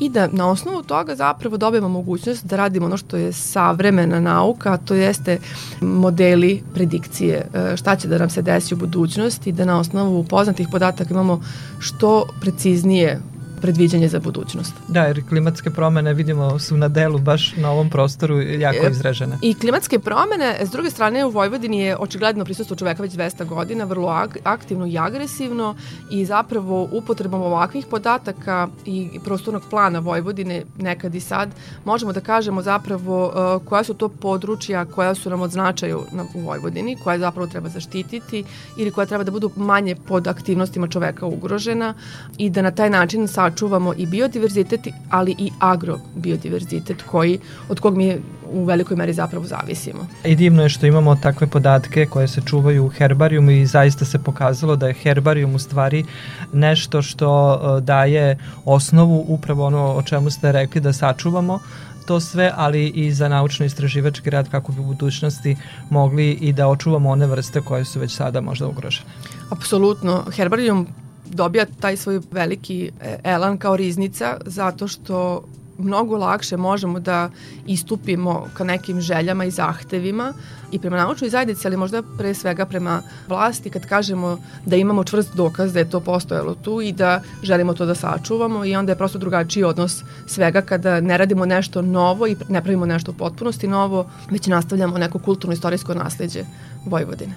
i da na osnovu toga zapravo dobijemo mogućnost da radimo ono što je savremena nauka, to jeste modeli predikcije e, šta će da nam se desi u budućnosti, da na osnovu poznatih podataka imamo što preciznije predviđanje za budućnost. Da, jer klimatske promene vidimo su na delu baš na ovom prostoru jako e, izražene. I klimatske promene, s druge strane u Vojvodini je očigledno prisustvo čoveka već 200 godina, vrlo aktivno i agresivno i zapravo upotrebom ovakvih podataka i prostornog plana Vojvodine nekad i sad možemo da kažemo zapravo uh, koja su to područja koja su nam od značaju na, u Vojvodini, koja zapravo treba zaštititi ili koja treba da budu manje pod aktivnostima čoveka ugrožena i da na taj način sa sačuvamo i biodiverzitet, ali i agrobiodiverzitet koji, od kog mi u velikoj meri zapravo zavisimo. I divno je što imamo takve podatke koje se čuvaju u herbarijumu i zaista se pokazalo da je herbarijum u stvari nešto što e, daje osnovu upravo ono o čemu ste rekli da sačuvamo to sve, ali i za naučno-istraživački rad kako bi u budućnosti mogli i da očuvamo one vrste koje su već sada možda ugrožene. Apsolutno. Herbarijum dobija taj svoj veliki e, elan kao riznica zato što mnogo lakše možemo da istupimo ka nekim željama i zahtevima i prema naučnoj zajednici, ali možda pre svega prema vlasti kad kažemo da imamo čvrst dokaz da je to postojalo tu i da želimo to da sačuvamo i onda je prosto drugačiji odnos svega kada ne radimo nešto novo i ne pravimo nešto u potpunosti novo, već nastavljamo neko kulturno-istorijsko nasledđe Vojvodine.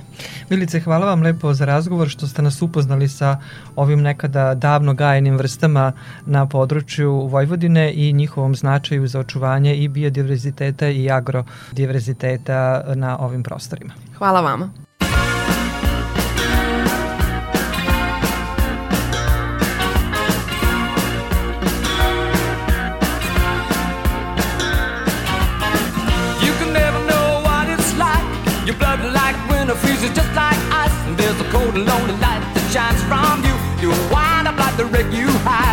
Milice, hvala vam lepo za razgovor što ste nas upoznali sa ovim nekada davno gajenim vrstama na području Vojvodine i njihovom značaju za očuvanje i biodiverziteta i agrodiverziteta na ovim prostorima. Hvala vama. Your blood like winter freezes just like ice And there's a cold and lonely light that shines from you You wind up like the wreck you hide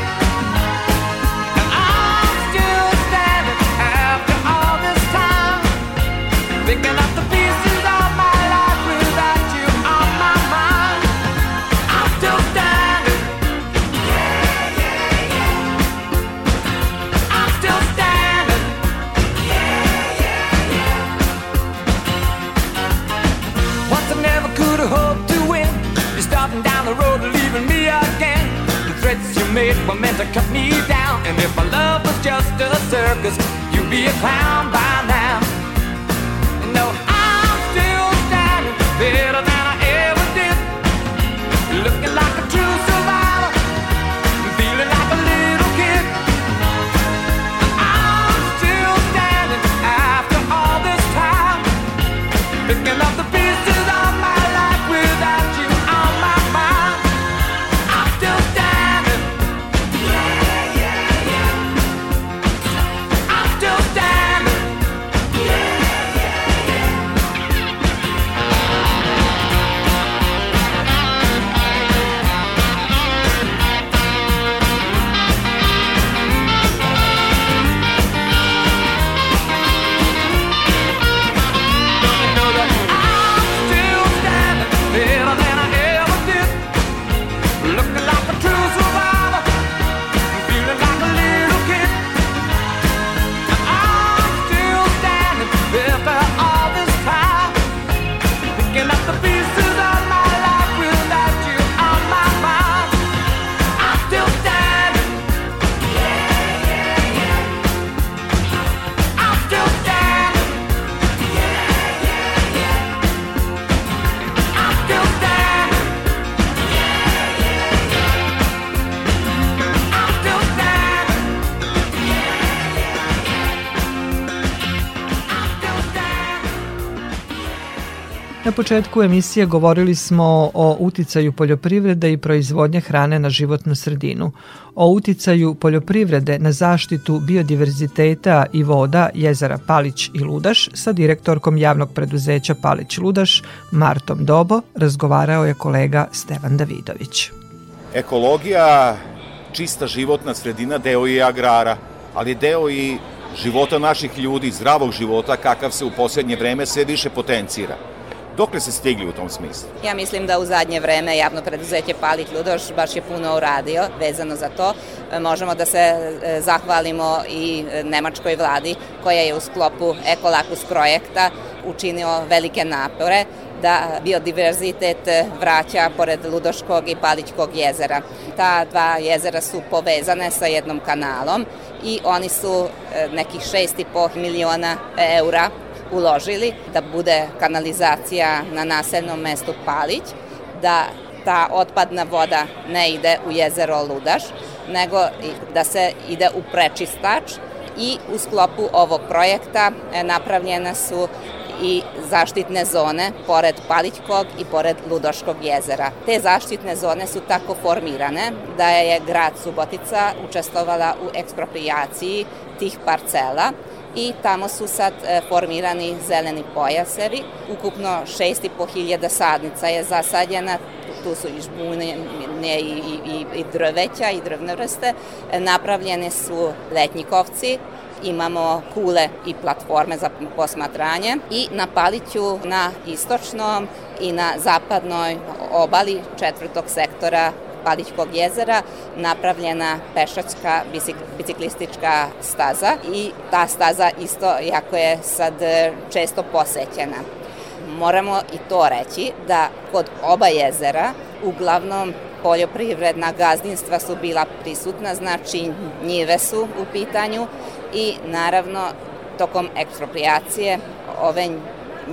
Made were meant to cut me down. And if my love was just a circus, you'd be a clown by početku emisije govorili smo o uticaju poljoprivrede i proizvodnje hrane na životnu sredinu, o uticaju poljoprivrede na zaštitu biodiverziteta i voda jezera Palić i Ludaš sa direktorkom javnog preduzeća Palić Ludaš Martom Dobo razgovarao je kolega Stevan Davidović. Ekologija, čista životna sredina, deo je agrara, ali deo i života naših ljudi, zdravog života, kakav se u poslednje vreme sve više potencira. Dokle se stigli u tom smislu? Ja mislim da u zadnje vreme javno preduzeće Palić Ludoš baš je puno uradio vezano za to. Možemo da se e, zahvalimo i nemačkoj vladi koja je u sklopu Ekolakus projekta učinio velike napore da biodiverzitet vraća pored Ludoškog i Palićkog jezera. Ta dva jezera su povezane sa jednom kanalom i oni su e, nekih 6,5 miliona eura uložili da bude kanalizacija na naselnom mestu Palić, da ta otpadna voda ne ide u jezero Ludaš, nego da se ide u prečistač i u sklopu ovog projekta e, napravljene su i zaštitne zone pored Palićkog i pored Ludoškog jezera. Te zaštitne zone su tako formirane da je grad Subotica učestvovala u eksproprijaciji tih parcela i tamo su sad e, formirani zeleni pojasevi. Ukupno 6.500 sadnica je zasadjena, tu su i žbune i, i, i drveća i drvne vrste. E, napravljene su letnjikovci, imamo kule i platforme za posmatranje i na Paliću na istočnom i na zapadnoj obali četvrtog sektora Palićkog jezera napravljena pešačka biciklistička staza i ta staza isto jako je sad e, često posećena. Moramo i to reći da kod oba jezera uglavnom poljoprivredna gazdinstva su bila prisutna, znači njive su u pitanju i naravno tokom ekspropriacije ove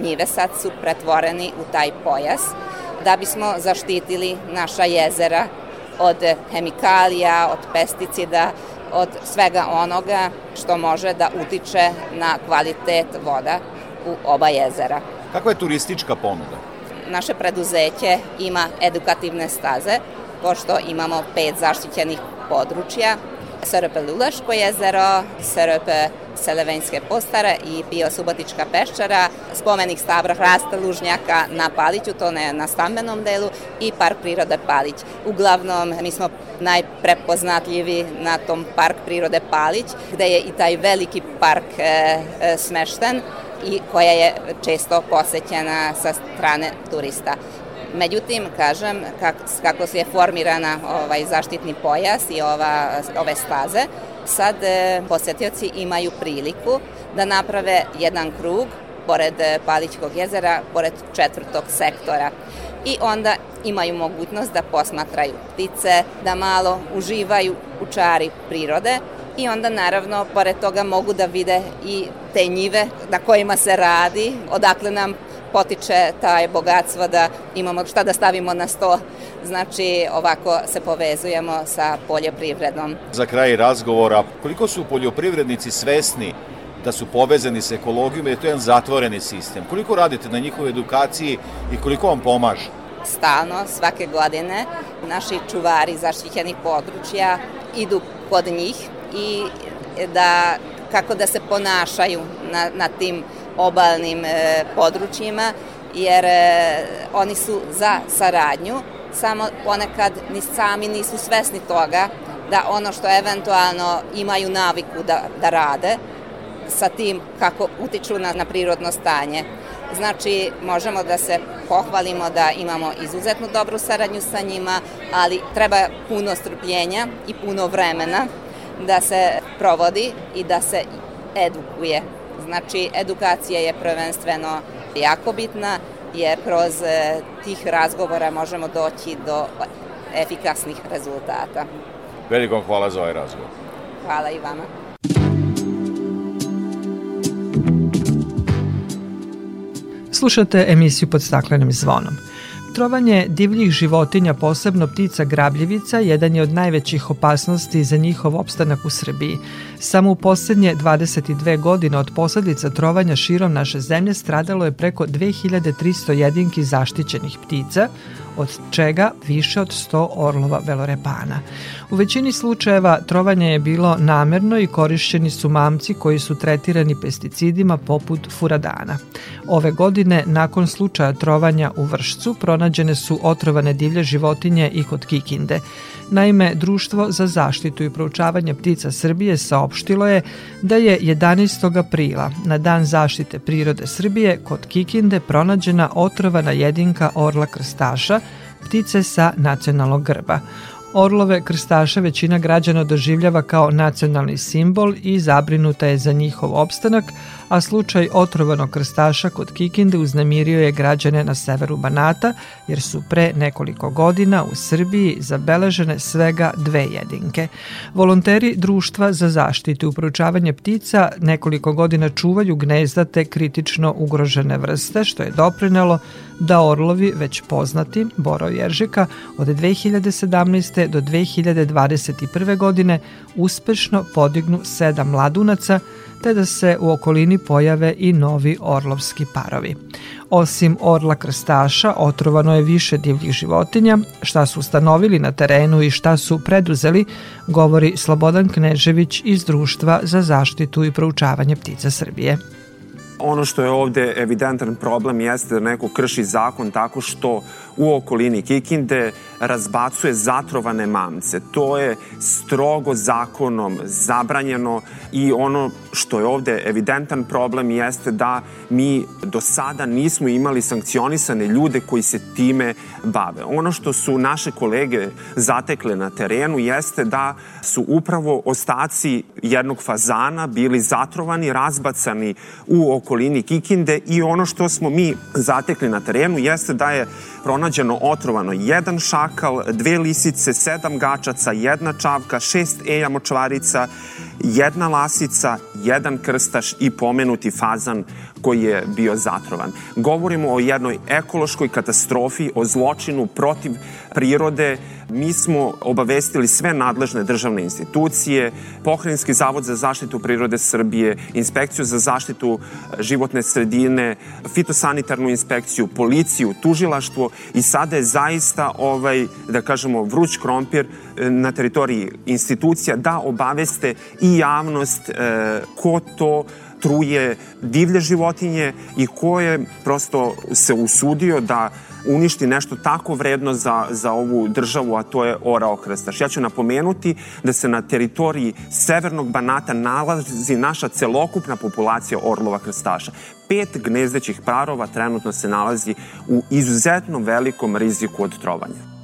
njive sad su pretvoreni u taj pojas da bismo zaštitili naša jezera od hemikalija, od pesticida, od svega onoga što može da utiče na kvalitet voda u oba jezera. Kakva je turistička ponuda? Naše preduzeće ima edukativne staze, pošto imamo pet zaštićenih područja, SRP Lulaško jezero, SRP Selevenjske postare i Pio Subotička peščara, spomenik stabra hrasta lužnjaka na Paliću, to ne na stambenom delu, i park prirode Palić. Uglavnom, mi smo najprepoznatljivi na tom park prirode Palić, gde je i taj veliki park e, e, smešten i koja je često posećena sa strane turista. Međutim, kažem, kako, kako je formirana ovaj zaštitni pojas i ova, ove staze, sad e, posetioci imaju priliku da naprave jedan krug pored Palićkog jezera, pored četvrtog sektora. I onda imaju mogućnost da posmatraju ptice, da malo uživaju u čari prirode i onda naravno pored toga mogu da vide i te njive na kojima se radi, odakle nam potiče taj bogatstvo da imamo šta da stavimo na sto. Znači, ovako se povezujemo sa poljoprivredom. Za kraj razgovora, koliko su poljoprivrednici svesni da su povezani sa ekologijom i da je to jedan zatvoreni sistem. Koliko radite na njihovoj edukaciji i koliko vam pomaže? Stalno, svake godine, naši čuvari zaštićenih područja idu kod njih i da kako da se ponašaju na, na tim obalnim e, područjima, jer e, oni su za saradnju, samo ponekad ni sami nisu svesni toga da ono što eventualno imaju naviku da, da rade, sa tim kako utiču na, na prirodno stanje. Znači, možemo da se pohvalimo da imamo izuzetno dobru saradnju sa njima, ali treba puno strpljenja i puno vremena da se provodi i da se edukuje Znači, edukacija je prvenstveno jako bitna, jer kroz e, tih razgovora možemo doći do efikasnih rezultata. Veliko hvala za ovaj razgovor. Hvala i vama. Slušate emisiju pod staklenim zvonom. Trovanje divljih životinja, posebno ptica grabljivica, jedan je od najvećih opasnosti za njihov opstanak u Srbiji. Samo u poslednje 22 godine od posledica trovanja širom naše zemlje stradalo je preko 2300 jedinki zaštićenih ptica, od čega više od 100 orlova velorepana. U većini slučajeva trovanje je bilo namerno i korišćeni su mamci koji su tretirani pesticidima poput furadana. Ove godine, nakon slučaja trovanja u Vršcu, pronađene su otrovane divlje životinje i kod Kikinde. Naime, Društvo za zaštitu i proučavanje ptica Srbije saopštilo je da je 11. aprila, na dan zaštite prirode Srbije, kod Kikinde pronađena otrovana jedinka orla krstaša, ptice sa nacionalnog grba. Orlove krstaše većina građana doživljava kao nacionalni simbol i zabrinuta je za njihov opstanak, a slučaj otrovanog krstaša kod Kikinde uznemirio je građane na severu Banata, jer su pre nekoliko godina u Srbiji zabeležene svega dve jedinke. Volonteri Društva za zaštitu i uproučavanje ptica nekoliko godina čuvaju gnezda te kritično ugrožene vrste, što je doprinelo da orlovi, već poznati, Boro Jeržika, od 2017. do 2021. godine uspešno podignu sedam mladunaca, te da se u okolini pojave i novi orlovski parovi. Osim orla krstaša, otrovano je više divljih životinja. Šta su ustanovili na terenu i šta su preduzeli, govori Slobodan Knežević iz Društva za zaštitu i proučavanje ptica Srbije. Ono što je ovde evidentan problem jeste da neko krši zakon tako što u okolini Kikinde razbacuje zatrovane mamce. To je strogo zakonom zabranjeno i ono što je ovde evidentan problem jeste da mi do sada nismo imali sankcionisane ljude koji se time bave. Ono što su naše kolege zatekle na terenu jeste da su upravo ostaci jednog fazana bili zatrovani, razbacani u okolini Kikinde i ono što smo mi zatekli na terenu jeste da je pronađeno otrovano jedan šakal, dve lisice, sedam gačaca, jedna čavka, šest eja močvarica, jedna lasica, jedan krstaš i pomenuti fazan koji je bio zatrovan. Govorimo o jednoj ekološkoj katastrofi, o zločinu protiv prirode. Mi smo obavestili sve nadležne državne institucije, Pokrajinski zavod za zaštitu prirode Srbije, Inspekciju za zaštitu životne sredine, fitosanitarnu inspekciju, policiju, tužilaštvo i sada je zaista ovaj, da kažemo, vruć krompir e, na teritoriji institucija da obaveste i javnost e, ko to truje divlje životinje i ko je prosto se usudio da uništi nešto tako vredno za, za ovu državu, a to je orao krstaš. Ja ću napomenuti da se na teritoriji severnog Banata nalazi naša celokupna populacija orlova krstaša. Pet gnezdećih parova trenutno se nalazi u izuzetno velikom riziku od trovanja.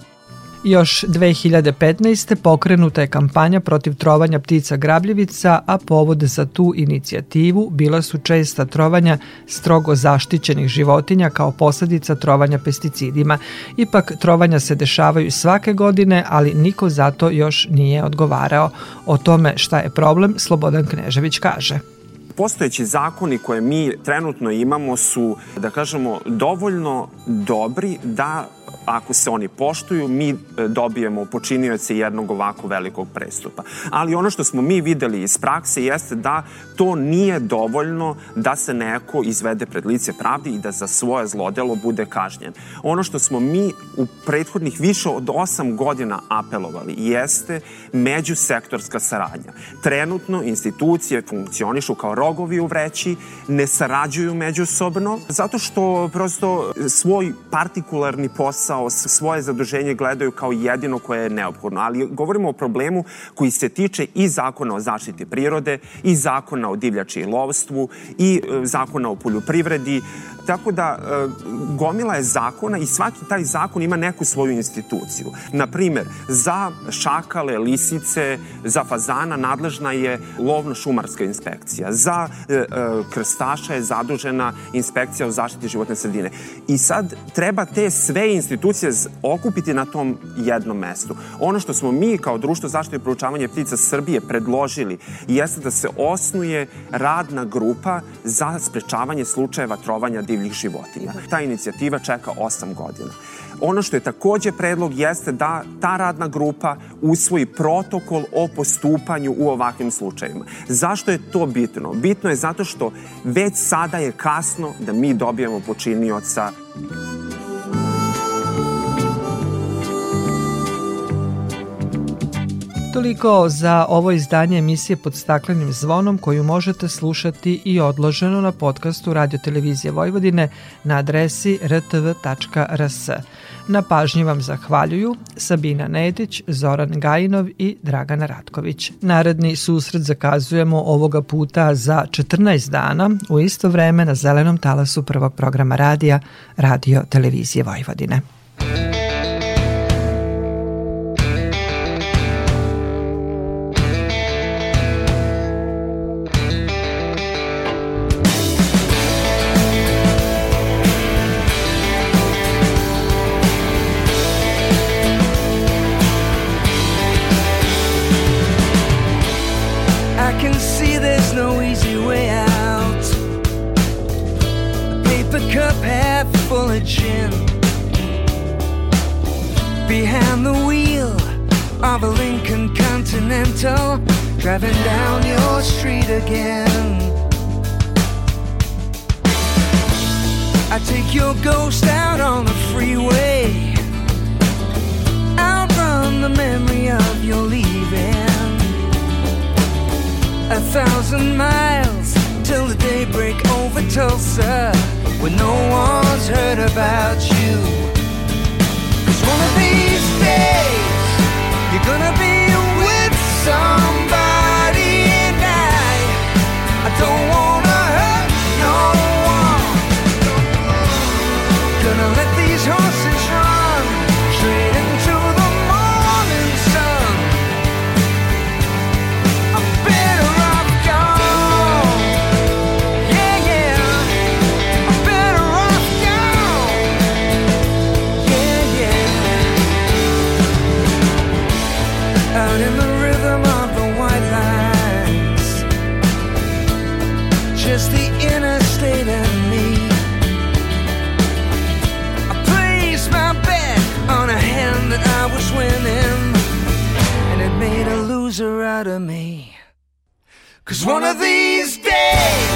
Još 2015. pokrenuta je kampanja protiv trovanja ptica grabljivica, a povod za tu inicijativu bila su česta trovanja strogo zaštićenih životinja kao posledica trovanja pesticidima. Ipak trovanja se dešavaju svake godine, ali niko zato još nije odgovarao. O tome šta je problem, Slobodan Knežević kaže. Postojeći zakoni koje mi trenutno imamo su, da kažemo, dovoljno dobri da ako se oni poštuju, mi e, dobijemo počinioce jednog ovako velikog prestupa. Ali ono što smo mi videli iz prakse jeste da to nije dovoljno da se neko izvede pred lice pravdi i da za svoje zlodelo bude kažnjen. Ono što smo mi u prethodnih više od 8 godina apelovali jeste međusektorska saradnja. Trenutno institucije funkcionišu kao rogovi u vreći, ne sarađuju međusobno, zato što prosto svoj partikularni posao posao, svoje zaduženje gledaju kao jedino koje je neophodno. Ali govorimo o problemu koji se tiče i zakona o zaštiti prirode, i zakona o divljači i lovstvu, i e, zakona o poljoprivredi. Tako da e, gomila je zakona i svaki taj zakon ima neku svoju instituciju. Na primer, za šakale, lisice, za fazana nadležna je lovno-šumarska inspekcija. Za e, krstaša je zadužena inspekcija o zaštiti životne sredine. I sad treba te sve institucije okupiti na tom jednom mestu. Ono što smo mi kao društvo zaštite i proučavanje ptica Srbije predložili jeste da se osnuje radna grupa za sprečavanje slučajeva trovanja divljih životinja. Ta inicijativa čeka 8 godina. Ono što je takođe predlog jeste da ta radna grupa usvoji protokol o postupanju u ovakvim slučajima. Zašto je to bitno? Bitno je zato što već sada je kasno da mi dobijemo počinioca Toliko za ovo izdanje emisije pod staklenim zvonom koju možete slušati i odloženo na podcastu Radio Televizije Vojvodine na adresi rtv.rs. Na pažnji vam zahvaljuju Sabina Nedić, Zoran Gajinov i Dragana Ratković. Naredni susret zakazujemo ovoga puta za 14 dana u isto vreme na zelenom talasu prvog programa radija Radio Televizije Vojvodine. Gin. Behind the wheel of a Lincoln Continental, driving down your street again. I take your ghost out on the freeway, outrun the memory of your leaving. A thousand miles till the daybreak over Tulsa, when no one's heard about you. Cause one of these days, you're gonna be with somebody, and I, I don't wanna hurt no one. Gonna let things are out of me. Cause one of these days.